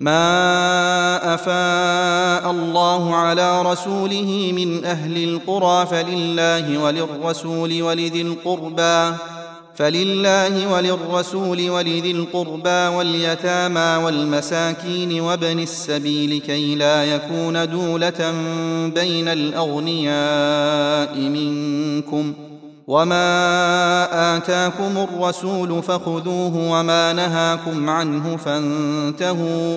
ما افاء الله على رسوله من أهل القرى فلله وللرسول ولذي القربى فلله وللرسول ولذي القربى واليتامى والمساكين وابن السبيل كي لا يكون دوله بين الاغنياء منكم وما اتاكم الرسول فخذوه وما نهاكم عنه فانتهوا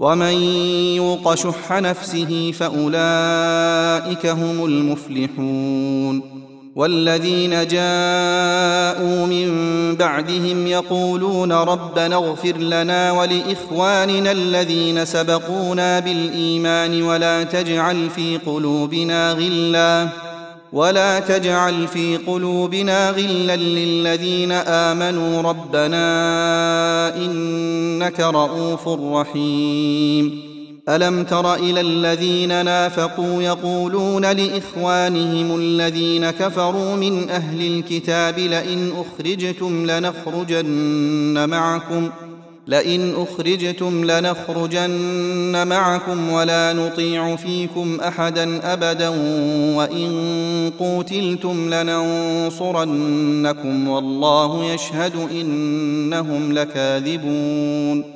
ومن يوق شح نفسه فأولئك هم المفلحون والذين جاءوا من بعدهم يقولون ربنا اغفر لنا ولإخواننا الذين سبقونا بالإيمان ولا تجعل في قلوبنا غلا ولا تجعل في قلوبنا غلا للذين آمنوا ربنا إنك رءوف رحيم. ألم تر إلى الذين نافقوا يقولون لإخوانهم الذين كفروا من أهل الكتاب لئن أخرجتم لنخرجن معكم لئن أخرجتم لنخرجن معكم ولا نطيع فيكم أحدا أبدا وإن قوتلتم لننصرنكم والله يشهد إنهم لكاذبون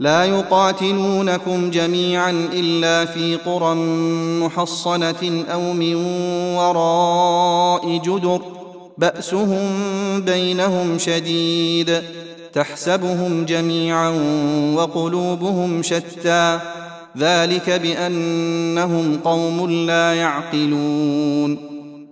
لا يقاتلونكم جميعا إلا في قرى محصنة أو من وراء جدر بأسهم بينهم شديد تحسبهم جميعا وقلوبهم شتى ذلك بأنهم قوم لا يعقلون.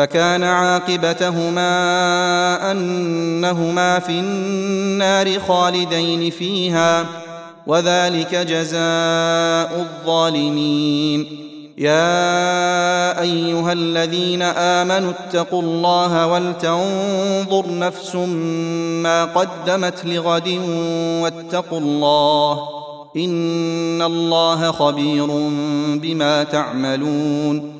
فكان عاقبتهما أنهما في النار خالدين فيها وذلك جزاء الظالمين. يا أيها الذين آمنوا اتقوا الله ولتنظر نفس ما قدمت لغد واتقوا الله إن الله خبير بما تعملون.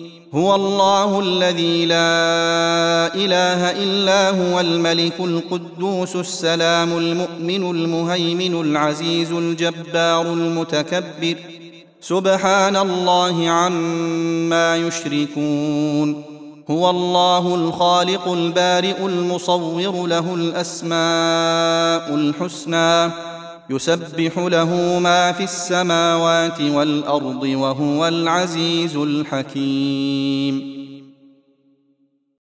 هو الله الذي لا إله إلا هو الملك القدوس السلام المؤمن المهيمن العزيز الجبار المتكبر. سبحان الله عما يشركون. هو الله الخالق البارئ المصور له الأسماء الحسنى. يسبح له ما في السماوات والأرض وهو العزيز الحكيم.